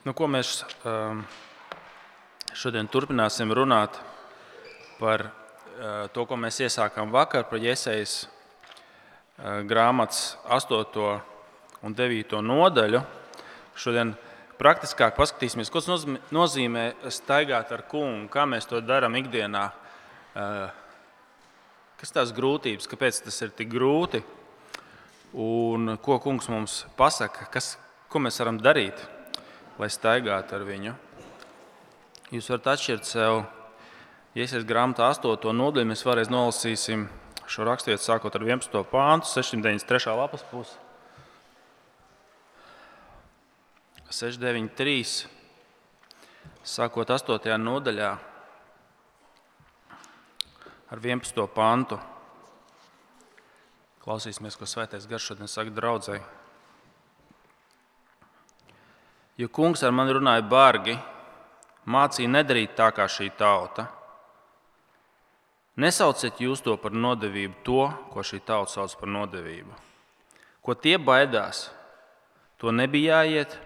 Nu, ko mēs um, šodien turpināsim runāt par uh, to, ko mēs iesākām vakar, par Iesaijas uh, grāmatas 8. un 9. nodaļu. Šodien praktiskāk paskatīsimies, ko nozīmē staigāt ar kungu, kā mēs to darām ikdienā. Uh, kas tās grūtības, kāpēc tas ir tik grūti un ko kungs mums pasaka, kas, ko mēs varam darīt, lai staigātu ar viņu. Jūs varat atšķirt sev, esmu grāmatā 8. nodaļu, mēs vēlreiz nolasīsim šo raksturvietu sākot ar 11. pāntu, 693. lapas pusi. 693. Sākot 8. nodaļā ar 11. pantu. Klausīsimies, ko Svētais Gars šodien saka draudzēji. Jo kungs ar mani runāja bargi, mācīja nedarīt tā kā šī tauta. Nesauciet jūs to par nodevību, to, ko šī tauta sauc par nodevību. Ko tie baidās, to nebija jāiet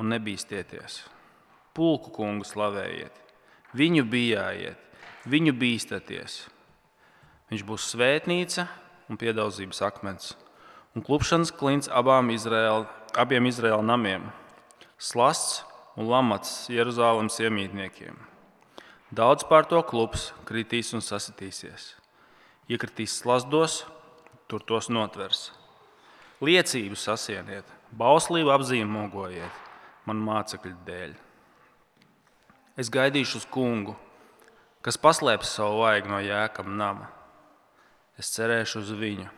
un nebīsties. Pulku kungu slavējiet, viņu bijājiet, viņu bīstaties. Viņš būs svētnīca un piedaudzības akmens, un klupšanas klints abām Izraēla, abiem Izraēla namiem, slasts un lamats Jeruzalemes iemītniekiem. Daudz pār to klups kritīs un sasitīsies. Iekritīs slazdos, tur tos notvers. Liecību sasieniet, bauslību apzīmogojiet, man mācekļu dēļ. Es gaidīšu uz kungu, kas paslēps savu vaigu no jēkam nama es cerēšu uz viņu.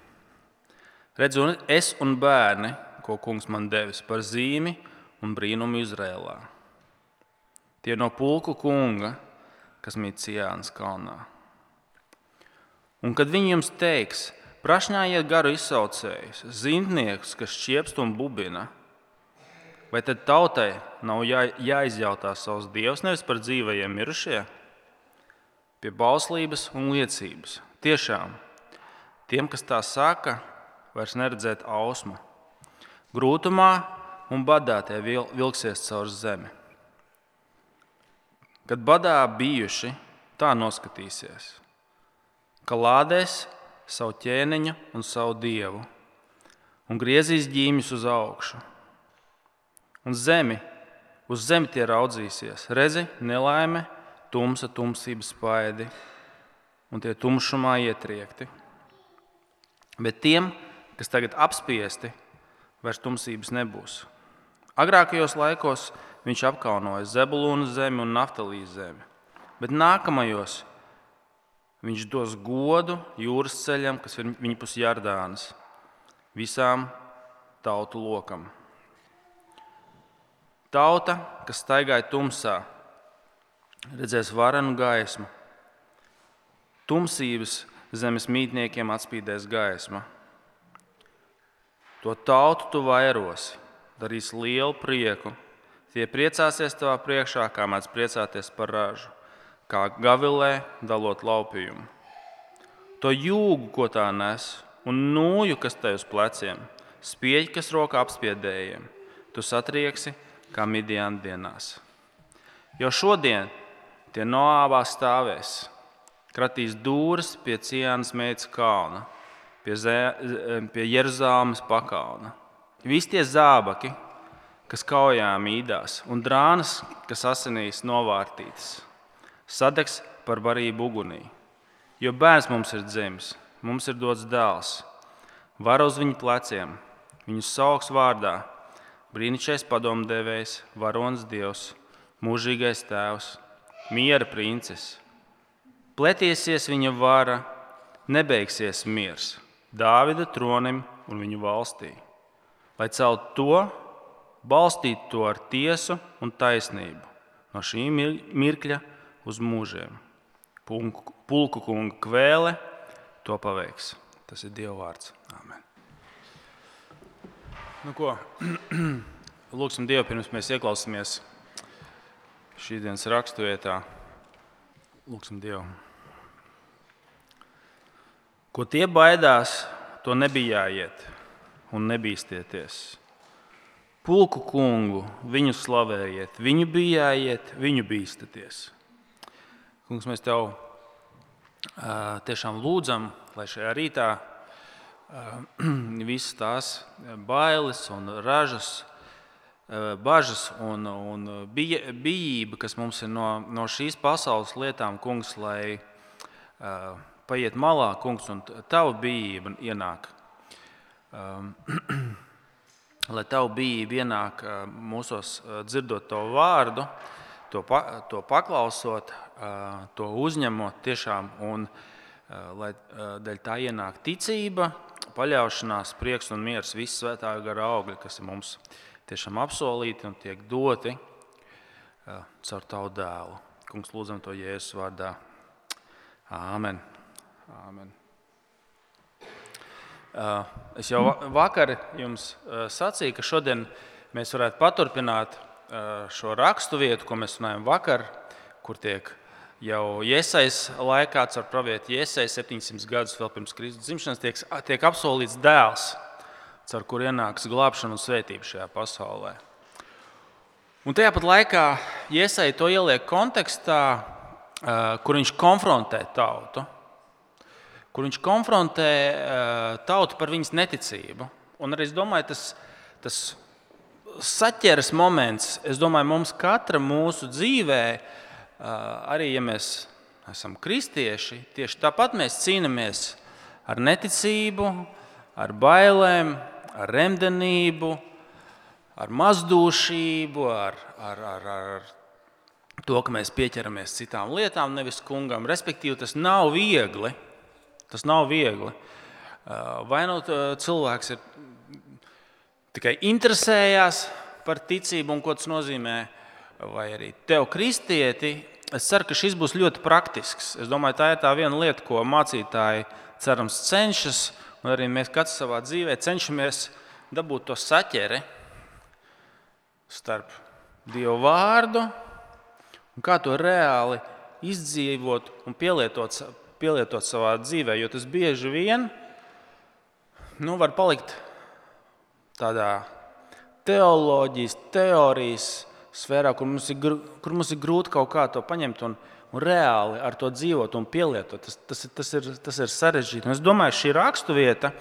Redzu, es un bērni, ko kungs man devis par zīmi un brīnumu Izrēlā. Tie no pulku kunga, kas mīt Cijānas kalnā. Un kad viņi jums teiks, prašņājiet garu izsaucējus, zintniekus, kas šķiepst un bubina, vai tad tautai nav jā, jāizjautā savs dievs nevis par dzīvajiem mirušie? Pie bauslības un liecības. Tiešām Tiem, kas tā saka, vairs neredzēt ausmu. Grūtumā un badā tie vilksies caur zemi. Kad badā bijuši, tā noskatīsies, ka lādēs savu ķēniņu un savu dievu un griezīs ģīmjus uz augšu. Un zemi, uz zemi tie raudzīsies, redzi, nelaime, tumsa, tumsības spaidi un tie tumšumā ietriekti. Bet tiem, kas tagad apspiesti, vairs tumsības nebūs. Agrākajos laikos viņš apkaunoja Zebulūnu zemi un Naftalīs zemi, bet nākamajos viņš dos godu jūras ceļam, kas ir viņa pus Jardānas, visām tautu lokam. Tauta, kas staigāja tumsā, redzēs varenu gaismu. Tumsības zemes mītniekiem atspīdēs gaisma. To tautu tu vairosi, darīs lielu prieku. Tie priecāsies tavā priekšā, kā mēdz priecāties par ražu, kā gavilē dalot laupījumu. To jūgu, ko tā nes, un nūju, kas te uz pleciem, spieķi, kas rokā apspiedējiem, tu satrieksi kā midiāna dienās. Jo šodien tie noāvā stāvēs, kratīs dūris pie Cienas meitas kalna, pie, pie Jeruzalemes pakalna. Visi tie zābaki, kas kaujā mīdās, un drānas, kas asinīs novārtītas, sadegs par barību ugunī. Jo bērns mums ir dzimis, mums ir dots dēls, var uz viņu pleciem, viņu sauks vārdā, brīnišķīgais padomdevējs, varonis dievs, mūžīgais tēvs, miera princis. Pletiesies viņa vara, nebeigsies miers Dāvida tronim un viņu valstī, lai celt to, balstītu to ar tiesu un taisnību no šī mirkļa uz mūžiem. Pulku kunga kvēle to paveiks. Tas ir Dieva vārds. Amen. Nu, ko? Lūksim Dievu, pirms mēs ieklausāmies šīs dienas raksturvietā. Lūksim Dievu. Ko tie baidās, to nebija jāiet un nebīsties. pulku kungu, viņu slavējiet, viņu bijājiet, viņu bīstaties. Kungs, mēs tev tiešām lūdzam, lai šajā rītā visas tās bailes un ražas, bažas un, un bija, bijība, kas mums ir no, no šīs pasaules lietām, kungs, lai paiet malā, kungs, un tava bijība ienāk. Um, lai tev bija ienāk mūsos dzirdot to vārdu, to, pa, to paklausot, to uzņemot tiešām, un lai dēļ tā ienāk ticība, paļaušanās, prieks un miers, visas svētā gara augļi, kas ir mums tiešām apsolīti un tiek doti caur tavu dēlu. Kungs, lūdzam to Jēzus vārdā. Āmen. Āmen. Eh, es jau vakar jums eh, sacīju, ka šodien mēs varētu paturpināt eh, šo rakstu vietu, ko mēs runājam vakar, kur tiek jau iesaistīts laikā, ar pravieti iesaistīts 700 gadus vēl pirms Kristus dzimšanas, tiek, tiek apsolīts dēls, ar kur ienāks glābšana un svētība šajā pasaulē. Un tajā pat laikā iesaistīts to ieliek kontekstā, kur viņš konfrontē tautu kur viņš konfrontē eh, tautu par viņas neticību. Un arī es domāju, tas, tas saķeres moments, es domāju, mums katra mūsu dzīvē, eh, arī ja mēs esam kristieši, tieši tāpat mēs cīnāmies ar neticību, ar bailēm, ar remdenību, ar mazdūšību, ar, ar, ar, ar to, ka mēs pieķeramies citām lietām, nevis kungam. Respektīvi, tas nav viegli. Tas nav viegli. Vai nu cilvēks ir tikai interesējās par ticību un ko tas nozīmē, vai arī tev, kristieti, es ceru, ka šis būs ļoti praktisks. Es domāju, tā ir tā viena lieta, ko mācītāji cerams cenšas, un arī mēs katrs savā dzīvē cenšamies dabūt to saķeri starp Dievu vārdu un kā to reāli izdzīvot un pielietot pielietot savā dzīvē, jo tas bieži vien nu, var palikt tādā teoloģijas, teorijas sfērā, kur mums ir, kur mums ir grūti kaut kā to paņemt un, un reāli ar to dzīvot un pielietot. Tas, tas, tas, ir, tas ir sarežģīti. Un es domāju, šī raksturvieta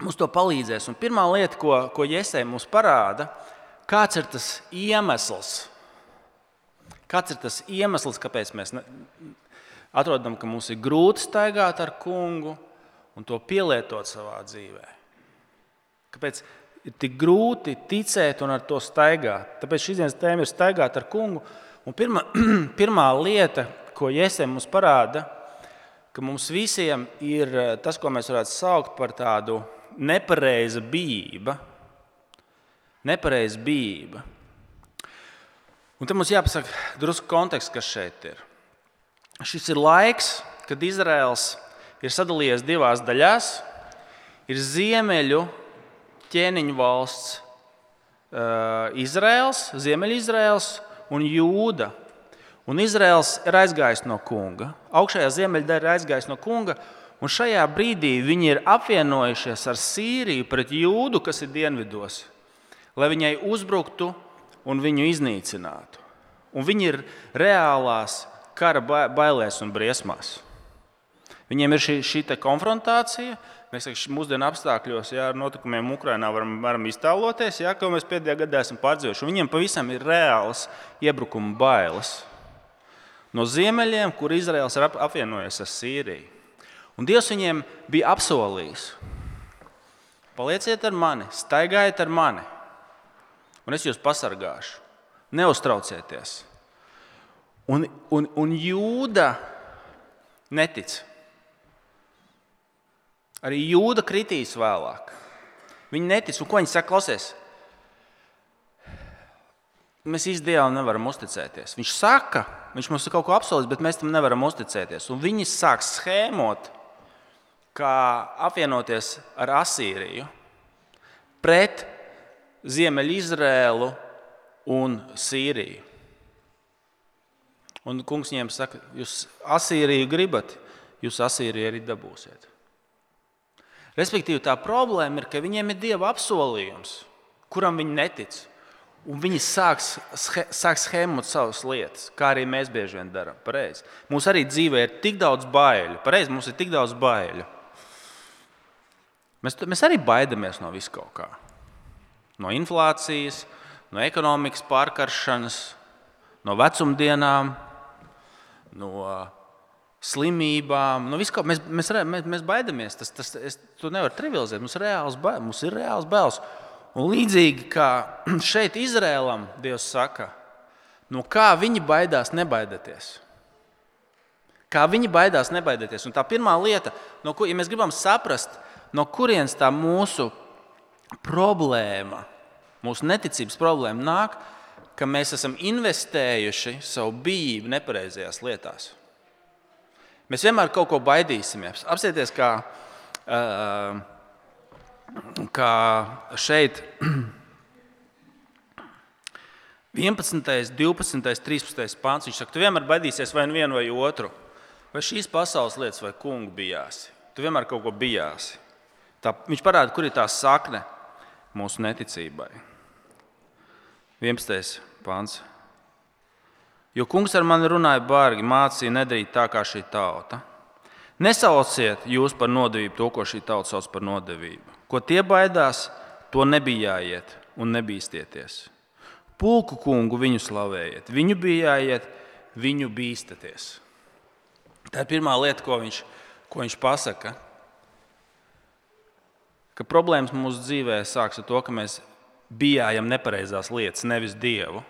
mums to palīdzēs. Un pirmā lieta, ko, ko Jēzus mums parāda, kāds ir tas iemesls, kāds ir tas iemesls, kāpēc mēs atrodam, ka mums ir grūti staigāt ar kungu un to pielietot savā dzīvē. Kāpēc ir tik grūti ticēt un ar to staigāt? Tāpēc šīs dienas tēma ir staigāt ar kungu. Un pirma, pirmā lieta, ko Jēzus mums parāda, ka mums visiem ir eh, tas, ko mēs varētu saukt par tādu nepareizu bijību. Nepareiza bijība. Un tam mums jāpasaka drusku konteksts, kas šeit ir. Šis ir laiks, kad Izraels ir sadalījies divās daļās. Ir ziemeļu ķēniņu valsts, uh, Izraels, Ziemeļizraels un Jūda. Un Izraels ir aizgājis no kunga. Augšējā ziemeļdaļa ir aizgājis no kunga, un šajā brīdī viņi ir apvienojušies ar Sīriju pret Jūdu, kas ir dienvidos, lai viņai uzbruktu un viņu iznīcinātu. Un viņi ir reālās kara bailēs un briesmās. Viņiem ir šī, šī konfrontācija. Mēs mūsdienu apstākļos, ja ar notikumiem Ukrajinā varam, varam iztēloties, ja, ko mēs pēdējā gadā esam pārdzīvojuši. Viņiem pavisam ir reāls iebrukuma bailes no ziemeļiem, kur Izraels ir apvienojies ar Sīriju. Un Dievs viņiem bija apsolījis: palieciet ar mani, staigājiet ar mani, un es jūs pasargāšu. Neuztraucieties! Un, un, un jūda netic. Arī jūda kritīs vēlāk. Viņi netic, un ko viņi saka? Klausies, mēs īstenībā Dievam nevaram uzticēties. Viņš saka, viņš mums ir kaut ko apsolījis, bet mēs tam nevaram uzticēties. Un viņi sāk schēmot, kā apvienoties ar Asīriju pret Ziemeļizrēlu un Sīriju. Un kungs viņiem saka, jūs asīriju gribat, jūs asīriju arī dabūsiet. Respektīvi, tā problēma ir, ka viņiem ir dieva apsolījums, kuram viņi netic. Un viņi sāks, sāks schēmot savas lietas, kā arī mēs bieži vien darām. Pareizi. Mums arī dzīvē ir tik daudz baiļu. Pareizi, mums ir tik daudz baiļu. Mēs, mēs arī baidamies no vis kaut kā. No inflācijas, no ekonomikas pārkaršanas, no vecumdienām, no slimībām. No viska, mēs, mēs, mēs, mēs baidamies. Tas, tas, es, to nevar trivializēt. Mums, reāls, mums ir reāls bailes. Un līdzīgi kā šeit Izrēlam, Dievs saka, no kā viņi baidās, nebaidieties. Kā viņi baidās, nebaidieties. Un tā pirmā lieta, no ko, ja mēs gribam saprast, no kurienes tā mūsu problēma, mūsu neticības problēma nāk, ka mēs esam investējuši savu bijību nepareizajās lietās. Mēs vienmēr kaut ko baidīsimies. Apsieties, kā uh, kā šeit 11, 12, 13 pāns. Viņš saka, tu vienmēr baidīsies vai nu vienu vai otru. Vai šīs pasaules lietas, vai kungu bijāsi. Tu vienmēr kaut ko bijāsi. Tā, viņš parāda, kur ir tā sakne mūsu neticībai. 11. pāns. Jo kungs ar mani runāja bargi, mācīja nedarīt tā kā šī tauta. Nesauciet jūs par nodevību to, ko šī tauta sauc par nodevību. Ko tie baidās, to nebija jāiet un nebīsties. Pulku kungu viņu slavējiet, viņu bija jāiet, viņu bīstaties. Tā ir pirmā lieta, ko viņš, ko viņš pasaka. Ka problēmas mūsu dzīvē sākas ar to, ka mēs bijām nepareizās lietas, nevis dievu.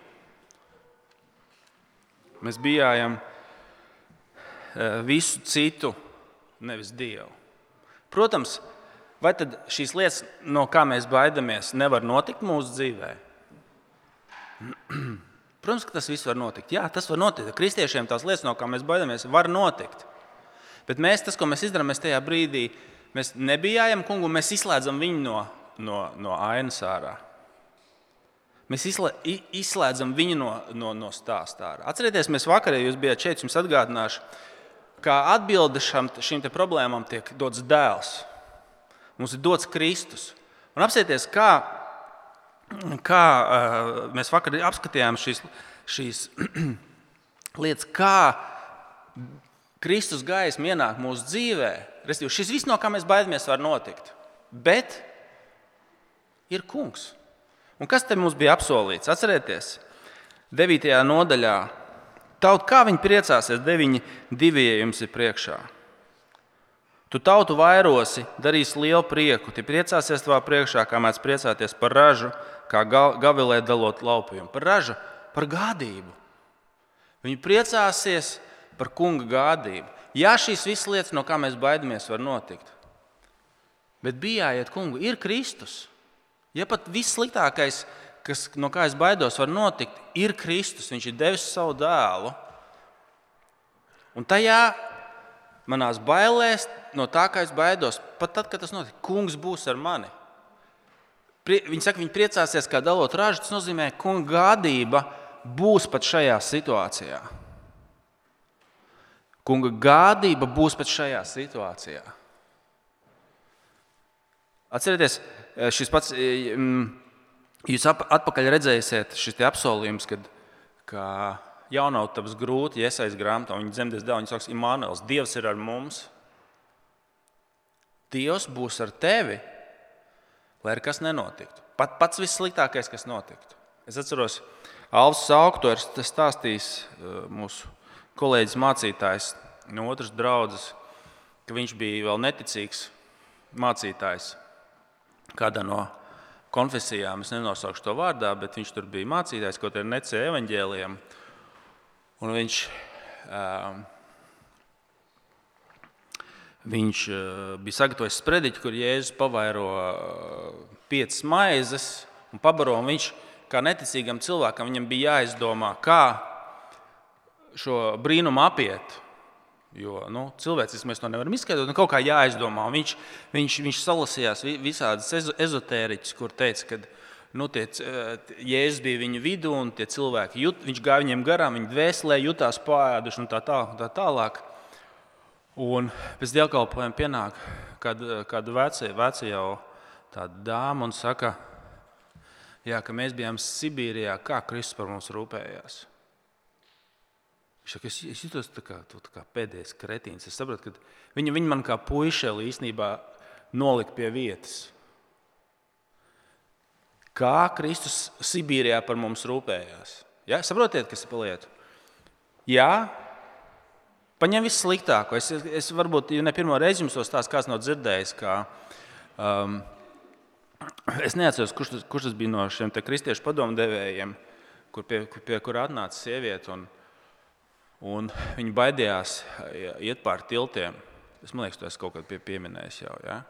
Mēs bijām eh, visu citu, nevis dievu. Protams, vai tad šīs lietas, no kā mēs baidāmies, nevar notikt mūsu dzīvē? Protams, ka tas viss var notikt. Jā, tas var notikt. Kristiešiem tās lietas, no kā mēs baidāmies, var notikt. Bet mēs, tas, ko mēs izdarām, mēs tajā brīdī mēs nebijām kungu, mēs izslēdzam viņu no, no, no ainas ārā. Mēs izslēdzam viņu no, no, no stāstā. Atcerieties, mēs vakarā, jūs bijāt šeit, jums atgādināšu, kā atbilde šam, šīm problēmām tiek dots dēls. Mums ir dots Kristus. Un apsieties, kā, kā uh, mēs vakar apskatījām šīs, šīs lietas, kā Kristus gaisma ienāk mūsu dzīvē. Restīvi, šis viss, no kā mēs baidāmies, var notikt. Bet ir kungs. Un kas te mums bija apsolīts? Atcerieties, 9. nodaļā. Tauta, kā viņi priecāsies, 9. divi jums ir priekšā. Tu tautu vairosi, darīsi lielu prieku, tie priecāsies tavā priekšā, kā mēs priecāties par ražu, kā gavilē dalot laupījumu. Par ražu, par gādību. Viņi priecāsies par kunga gādību. Jā, šīs visas lietas, no kā mēs baidāmies, var notikt. Bet bija jāiet kungu, ir Kristus. Ja pat viss sliktākais, kas, no kā es baidos, var notikt, ir Kristus. Viņš ir devis savu dēlu. Un tajā manās bailēs, no tā, kā es baidos, pat tad, kad tas notiek, kungs būs ar mani. Viņi saka, viņi priecāsies, kā dalot ražu. Tas nozīmē, ka kunga gādība būs pat šajā situācijā. Kunga gādība būs pat šajā situācijā. Atcerieties, šis pats, jūs atpakaļ redzēsiet šis apsolījums, kad, ka jaunautabas grūti, ja iesaistās grāmatā, viņa dzemdēs dēlu, viņa saka, Imānuēls, Dievs ir ar mums. Dievs būs ar tevi, lai arī kas nenotiktu. Pat pats vissliktākais, kas notiktu. Es atceros, Alvis Saukto ir stāstījis uh, mūsu kolēģis mācītājs no otras draudzes, ka viņš bija vēl neticīgs mācītājs kādā no konfesijām. Es nenosaukšu to vārdā, bet viņš tur bija mācītājs, kaut arī necēja evaņģēliem. Un viņš, viņš bija sagatavojis sprediķi, kur Jēzus pavairo piecas maizes un pabaro. Un viņš, kā neticīgam cilvēkam, viņam bija jāizdomā, kā šo brīnumu apiet. Jo nu, cilvēciski mēs to nevaram izskaidrot. Kaut kā jāizdomā. Viņš, viņš, viņš salasījās visādas ezotēriķus, kur teica, ka nu, tie, Jēzus bija viņa vidū, un tie cilvēki jut, viņš gāja viņiem garām, viņa dvēselē jutās pārāduši un tā, tā, tā tālāk. Un pēc dievkalpojuma pienāk kāda, kāda vecā, vecā jau tāda dāma un saka, jā, ka mēs bijām Sibīrijā, kā Kristus par mums rūpējās. Viņš saka, es, es jutos tā kā, tā kā pēdējais kretīns. Es saprotu, ka viņi, viņi man kā puišeli īstenībā nolika pie vietas. Kā Kristus Sibīrijā par mums rūpējās. Ja? Saprotiet, kas ir pa lietu? Jā, paņem visu sliktāko. Es, es varbūt ja ne pirmo reizi jums to stāstu, kāds nav dzirdējis. Kā, um, es neatceros, kurš tas, kurš tas bija no šiem kristiešu padomdevējiem, kur pie, pie kura atnāca sieviete. Un, un viņa baidījās iet pāri tiltiem. Es domāju, ka tas kaut kad pie, pieminējis jau. Ja?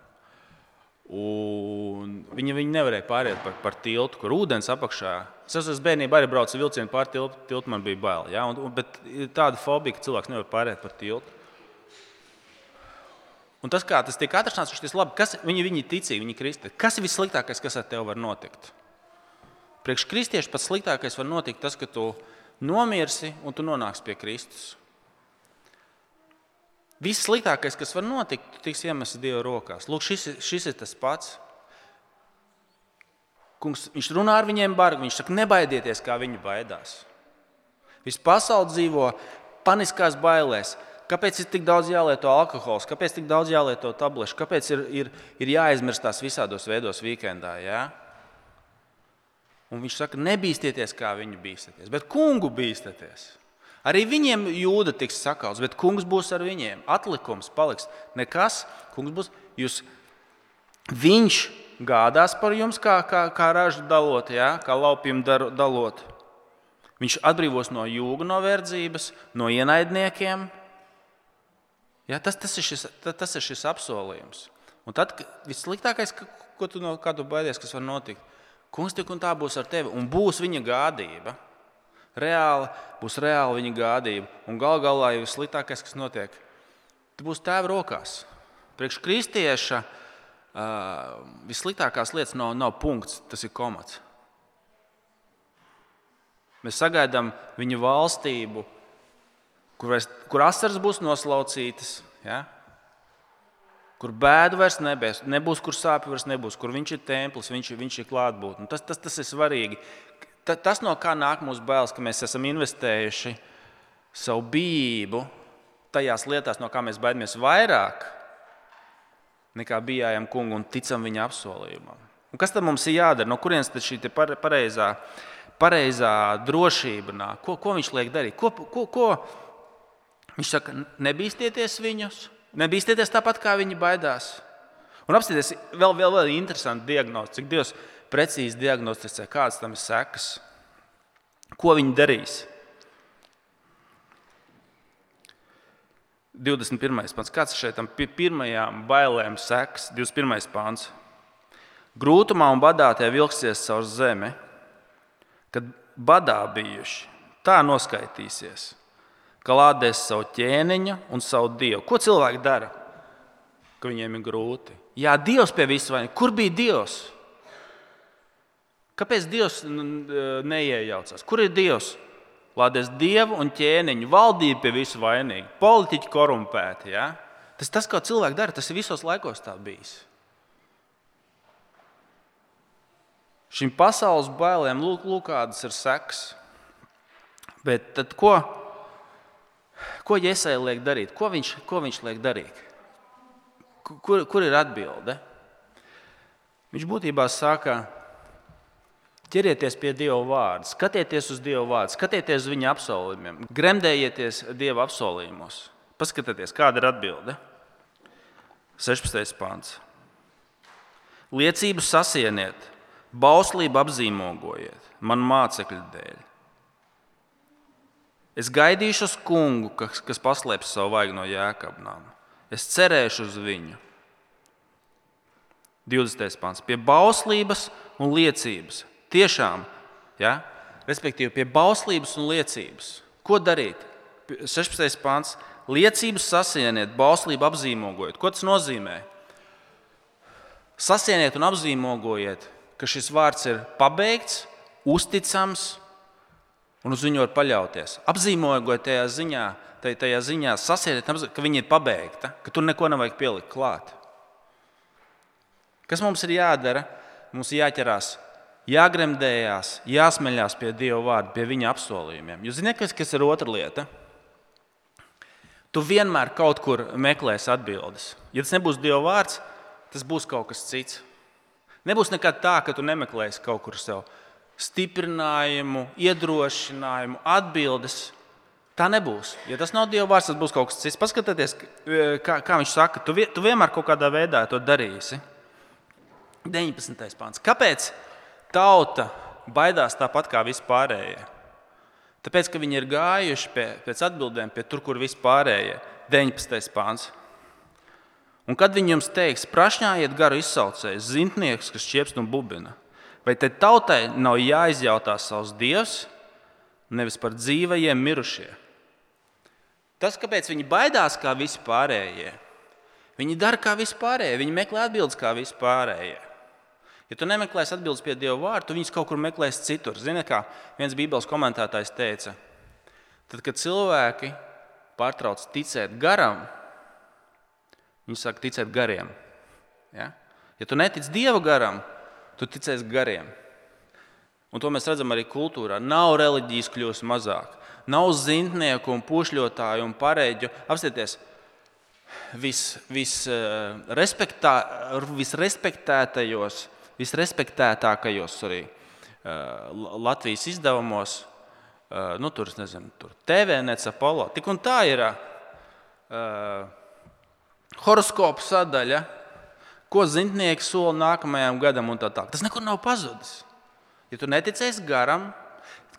Un viņi, viņi nevarēja pāriet par, par tiltu, kur ūdens apakšā. Es esmu bērnībā arī braucis ar vilcienu pāri tiltu, tiltu man bija bail. Ja? Un, bet ir tāda fobija, ka cilvēks nevar pāriet par tiltu. Un tas, kā tas tiek atrasināts, ir labi. Kas, viņi, viņi ticīgi, viņi kristē. Kas ir vissliktākais, kas ar tevi var notikt? Priekš kristiešu pats sliktākais var notikt tas, ka tu nomirsi un tu nonāksi pie Kristus. Viss sliktākais, kas var notikt, tiks iemests Dieva rokās. Lūk, šis, šis ir tas pats. Kungs, viņš runā ar viņiem bargi, viņš saka, nebaidieties, kā viņi baidās. Viss pasaule dzīvo paniskās bailēs. Kāpēc ir tik daudz jālieto alkohols, kāpēc tik daudz jālieto tablešu, kāpēc ir, ir, ir jāizmirst tās visādos veidos weekendā? Ja? Un viņš saka, nebīsties, kā viņi bīstaties, bet kungu bīstaties. Arī viņiem jūda tiks sakauts, bet kungs būs ar viņiem. Atlikums paliks nekas. Kungs būs jūs. Viņš gādās par jums, kā, kā, kā ražu dalot, ja? kā laupījumu dalot. Viņš atbrīvos no jūga, no verdzības, no ienaidniekiem. Ja? Tas, tas, ir šis, tas ir šis apsolījums. Un tad vissliktākais, ko tu, no, tu baidies, kas var notikt, kungs tik un tā būs ar tevi un būs viņa gādība reāli, būs reāli viņa gādība. Un gal galā jau vissliktākais, kas notiek, tas būs tēva rokās. Priekš kristieša uh, vissliktākās lietas nav, nav punkts, tas ir komats. Mēs sagaidām viņa valstību, kur, vairs, kur asaras būs noslaucītas, ja? Kur bēdu vairs nebēs, nebūs, kur sāpju vairs nebūs, kur viņš ir templis, viņš, viņš ir klātbūtne. Tas, tas, tas ir svarīgi tas, no kā nāk mūsu bailes, ka mēs esam investējuši savu bijību tajās lietās, no kā mēs baidamies vairāk nekā bijām kungu un ticam viņa apsolījumam. Un kas tad mums ir jādara? No kurienes tad šī pareizā, pareizā drošība nāk? Ko, ko viņš liek darīt? Ko, ko, ko? Viņš saka, nebīsties viņus, nebīsties tāpat, kā viņi baidās. Un apskatieties, vēl, vēl, vēl interesanti diagnoze, cik Dievs precīzi diagnosticē, kādas tam ir sekas, ko viņi darīs. 21. pāns. Kāds ir šeit pirmajām bailēm sekas? 21. pāns. Grūtumā un badā tie vilksies caur zemi, kad badā bijuši. Tā noskaitīsies, ka lādēs savu ķēniņu un savu dievu. Ko cilvēki dara, ka viņiem ir grūti? Jā, Dievs pie visu vainu. Kur bija Dievs? Kāpēc Dievs neiejaucas? Kur ir Dievs? Lādēs dievu un ķēniņu, valdība pie visu vainīga, politiķi korumpēti. Ja? Tas, tas, ko cilvēki dara, tas ir visos laikos tā bijis. Šīm pasaules bailēm lūk, lūk kādas ir sekas. Bet tad, ko, ko Jēzus liek darīt? Ko viņš, ko viņš liek darīt? Kur, kur ir atbilde? Viņš būtībā saka, Ķerieties pie Dieva vārda, skatieties uz Dieva vārdu, skatieties uz viņa apsolījumiem, gremdējieties Dieva apsolījumos. Paskatieties, kāda ir atbilde. 16. pāns. Liecību sasieniet, bauslību apzīmogojiet, man mācekļu dēļ. Es gaidīšu uz kungu, kas, kas paslēps savu vaigu no jēkabnām. Es cerēšu uz viņu. 20. pāns. Pie bauslības un liecības Tiešām, ja? respektīvi, pie bauslības un liecības. Ko darīt? 16. pāns. Liecības sasieniet, bauslību apzīmogojiet. Ko tas nozīmē? Sasieniet un apzīmogojiet, ka šis vārds ir pabeigts, uzticams un uz viņu var paļauties. Apzīmogojiet tajā ziņā, tajā ziņā sasieniet, ka viņa ir pabeigta, ka tur neko nevajag pielikt klāt. Kas mums ir jādara? Mums ir jāķerās jāgremdējās, jāsmeļās pie Dieva vārda, pie viņa apsolījumiem. Jūs zināt, kas, kas ir otra lieta? Tu vienmēr kaut kur meklēsi atbildes. Ja tas nebūs Dieva vārds, tas būs kaut kas cits. Nebūs nekad tā, ka tu nemeklēsi kaut kur sev stiprinājumu, iedrošinājumu, atbildes. Tā nebūs. Ja tas nav Dieva vārds, tas būs kaut kas cits. Paskatieties, kā, kā viņš saka, tu, tu vienmēr kaut kādā veidā to darīsi. 19. pāns. Kāpēc tauta baidās tāpat kā vispārējie? Tāpēc, ka viņi ir gājuši pie, pēc atbildēm pie tur, kur vispārējie. 19. pāns. Un kad viņi jums teiks, prašņājiet garu izsaucēju, zintnieks, kas čieps no bubina, vai te tautai nav jāizjautā savs dievs, nevis par dzīvajiem mirušie? Tas, kāpēc viņi baidās kā vispārējie, viņi dara kā vispārējie, viņi meklē atbildes kā vispārējie. Ja tu nemeklēsi atbildes pie Dieva vārda, tu viņus kaut kur meklēsi citur. Zini, kā viens Bībeles komentētājs teica, tad, kad cilvēki pārtrauc ticēt garam, viņi sāk ticēt gariem. Ja, ja tu netici Dieva garam, tu ticēsi gariem. Un to mēs redzam arī kultūrā. Nav reliģijas kļūst mazāk, nav zintnieku un pušļotāju un pareģu. Vis, respektā, visrespektētajos visrespektētākajos arī Latvijas izdevumos. Nu, tur, nezinu, tur TVNets, Apollo. Tik un tā ir horoskopu sadaļa, ko zintnieki sola nākamajam gadam un tā tālāk. Tas nekur nav pazudis. Ja tu neticēsi garam,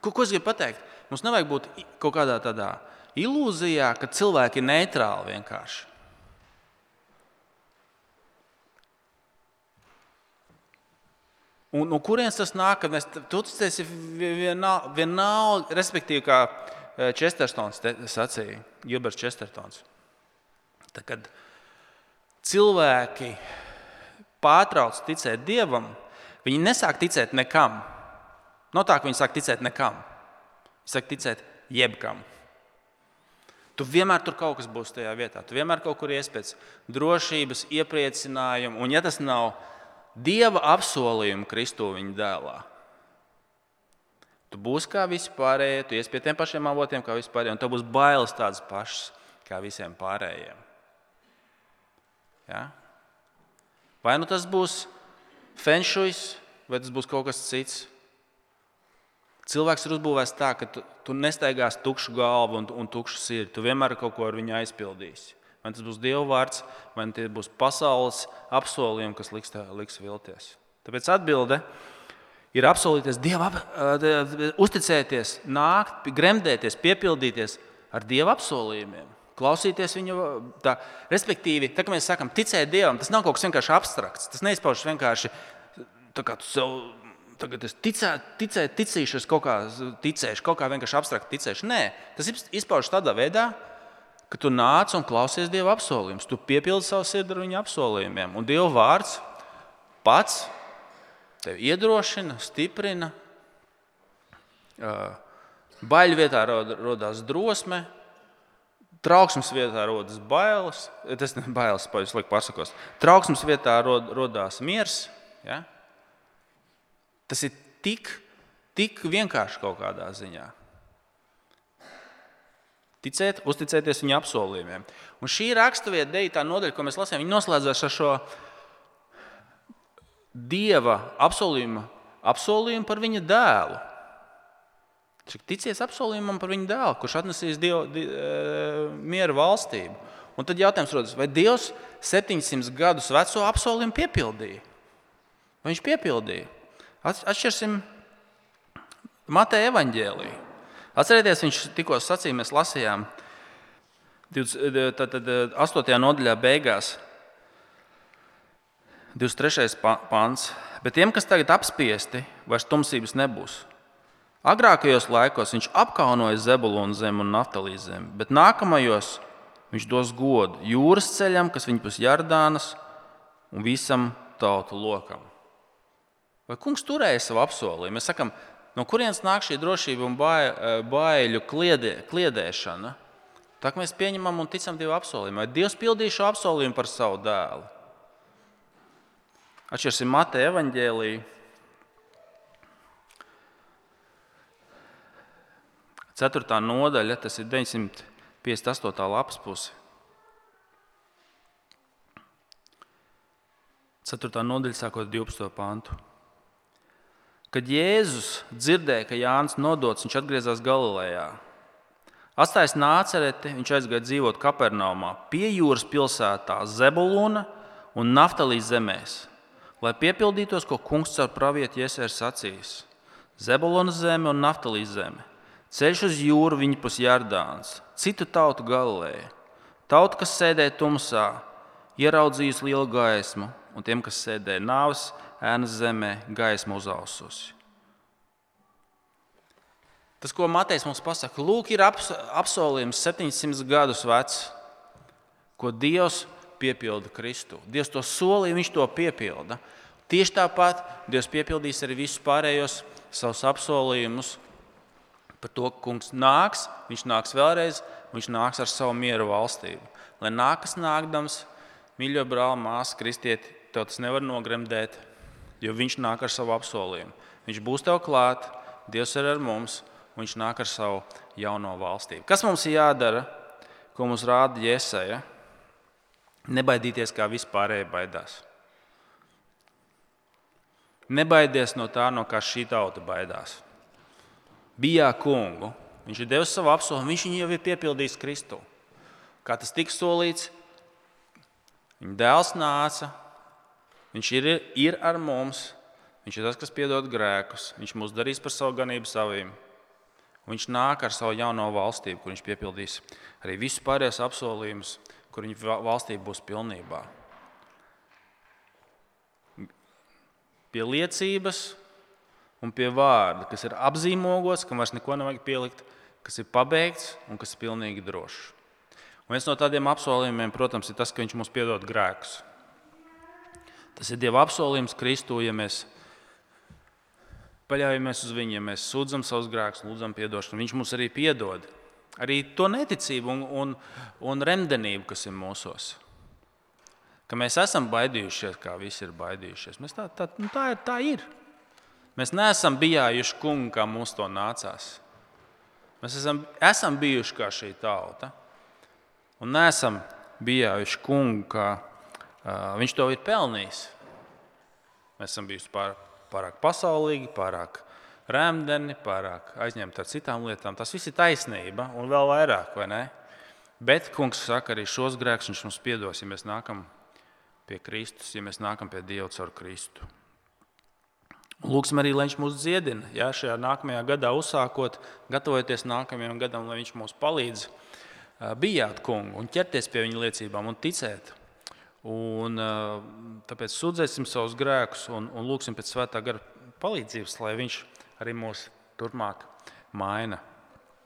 ko, ko es gribu pateikt? Mums nevajag būt kaut kādā tādā ilūzijā, ka cilvēki ir neitrāli vienkārši. Un no kurienes tas nāk? Mēs ticēsim vienalga, vienalga, respektīvi, kā Čestertons sacīja, Gilberts Čestertons. Tad, kad cilvēki pārtrauc ticēt Dievam, viņi nesāk ticēt nekam. Nav tā, ka viņi sāk ticēt nekam. Viņi sāk ticēt jebkam. Tu vienmēr tur kaut kas būs tajā vietā. Tu vienmēr kaut kur ies pēc drošības, iepriecinājuma. Un, ja tas nav Dieva apsolījumu Kristu viņa dēlā. Tu būsi kā visi pārējie, tu ies pie tiem pašiem avotiem, kā visi pārējie, un tev būs bailes tādas pašas kā visiem pārējiem. Ja? Vai nu tas būs fenšujs, vai tas būs kaut kas cits. Cilvēks ir uzbūvēts tā, ka tu, tu nestaigās tukšu galvu un, un tukšu sirdi. Tu vienmēr kaut ko ar viņu aizpildīsi. Vai tas būs Dieva vārds, vai tie būs pasaules apsolījumi, kas liks, tā, liks vilties. Tāpēc atbilde ir apsolīties Dievam, uzticēties, nākt, gremdēties, piepildīties ar Dieva apsolījumiem. Klausīties viņu, tā, respektīvi, tā, mēs sakām, ticēt Dievam, tas nav kaut kas vienkārši abstrakts. Tas neizpaužas vienkārši tā, kā tu sev tagad es ticē, ticē, ticīšu, es kaut kā ticēšu, kaut kā vienkārši abstrakt ticēšu. Nē, tas izpaužas tādā veidā, ka tu nāc un klausies Dieva apsolījumus. Tu piepildi savu sirdi ar viņa apsolījumiem. Un Dieva vārds pats tevi iedrošina, stiprina. Baļu vietā radās drosme, trauksmes vietā rodas bailes. Tas ir bailes, es lieku pasakos. Trauksmes vietā radās miers. Ja? Tas ir tik, tik vienkārši kaut kādā ziņā. Ticēt, uzticēties viņa apsolījumiem. Un šī raksturvieta, deitā nodaļa, ko mēs lasām, noslēdzas ar šo dieva apsolījumu, apsolījumu par viņa dēlu. Cik ticies apsolījumam par viņa dēlu, kurš atnesīs dievu, die, mieru valstību. Un tad jautājums rodas, vai Dievs 700 gadus veco apsolījumu piepildīja? Vai viņš piepildīja? Atšķirsim Mateja evaņģēliju. Atcerieties, viņš tikko sacīja, mēs lasījām 8. nodaļā, beigās, 23. pāns. Bet tiem, kas tagad apspiesti, vairs tumsības nebūs. Agrākajos laikos viņš apkaunoja Zebulonu zemi un Naftalīs zemi, bet nākamajos viņš dos godu jūras ceļam, kas viņa pus Jardānas un visam tautu lokam. Vai kungs turēja savu apsolījumu? Mēs sakām, No kurienes nāk šī drošība un eh, baiļu kliedē, kliedēšana? Tā kā mēs pieņemam un ticam Dieva apsolījumam, vai Dievs pildīja šo apsolījumu par savu dēlu? Atšķirsim Mateja evaņģēlīju, 4. nodaļa, tas ir 958. lapas puse. 4. nodaļa, sākot 12. pantu. Kad Jēzus dzirdēja, ka Jānis nodots, viņš atgriezās Galilejā. Atstājis nācereti, viņš aizgāja dzīvot Kapernaumā, pie jūras pilsētā Zebulūna un Naftalīs zemēs, lai piepildītos, ko kungs caur pravietu iesēra sacījis. Zebulūnas zeme un Naftalīs zeme. Ceļš uz jūru viņa pus Jardāns, citu tautu galēja. Tauta, kas sēdēja tumsā, ieraudzījusi lielu gaismu, un tiem, kas sēdēja nāves ēnas zemē, gaismu uzaususi. Tas, ko Matejs mums pasaka, lūk, ir apsolījums 700 gadus vecs, ko Dievs piepilda Kristu. Dievs to solīja, Viņš to piepilda. Tieši tāpat Dievs piepildīs arī visus pārējos savus apsolījumus par to, ka kungs nāks, viņš nāks vēlreiz, viņš nāks ar savu mieru valstību. Lai nākas nākdams, mīļo brāl, māsu, kristieti, tev tas nevar nogremdēt, jo viņš nāk ar savu apsolījumu. Viņš būs tev klāt, Dievs ir ar mums un viņš nāk ar savu jauno valstību. Kas mums ir jādara, ko mums rāda Jēzeja? Nebaidīties, kā vispārēji baidās. Nebaidies no tā, no kā šī tauta baidās. Bijā kungu, viņš ir devis savu apsolījumu, viņš jau ir piepildījis Kristu. Kā tas tika solīts, viņa dēls nāca, viņš ir, ir ar mums, viņš ir tas, kas piedod grēkus, viņš mūs darīs par savu ganību saviem. Viņš nāk ar savu jauno valstību, kur viņš piepildīs arī visus pārējos apsolījumus, kur viņa valstība būs pilnībā. Pie liecības un pie vārda, kas ir apzīmogots, kam vairs neko nevajag pielikt, kas ir pabeigts un kas ir pilnīgi drošs. Un viens no tādiem apsolījumiem, protams, ir tas, ka viņš mums piedod grēkus. Tas ir Dieva apsolījums Kristū, ja mēs paļaujamies uz viņu, ja mēs sūdzam savus grēkus, lūdzam atdošanu, viņš mums arī piedod. Arī to neticību un, un, un remdenību, kas ir mūsos. Ka mēs esam baidījušies, kā visi ir baidījušies. Mēs tā, tā, nu tā, ir, tā ir. Mēs neesam bijājuši kungi, kā mums to nācās. Mēs esam, esam bijuši kā šī tauta. Un neesam bijājuši kungu, kā uh, viņš to ir pelnījis. Mēs esam bijuši pār, pārāk pasaulīgi, pārāk rēmdeni, pārāk aizņemti ar citām lietām. Tas viss ir taisnība un vēl vairāk, vai ne? Bet kungs saka, arī šos grēkus viņš mums piedos, ja mēs nākam pie Kristus, ja mēs nākam pie Dieva caur Kristu. Lūksim arī, lai Viņš mūs dziedina. Jā, šajā nākamajā gadā uzsākot, gatavoties nākamajam gadam, lai Viņš mums palīdz bijāt kungu un ķerties pie viņa liecībām un ticēt. Un, tāpēc sūdzēsim savus grēkus un, un lūgsim pēc svētā gara palīdzības, lai viņš arī mūs turpmāk maina.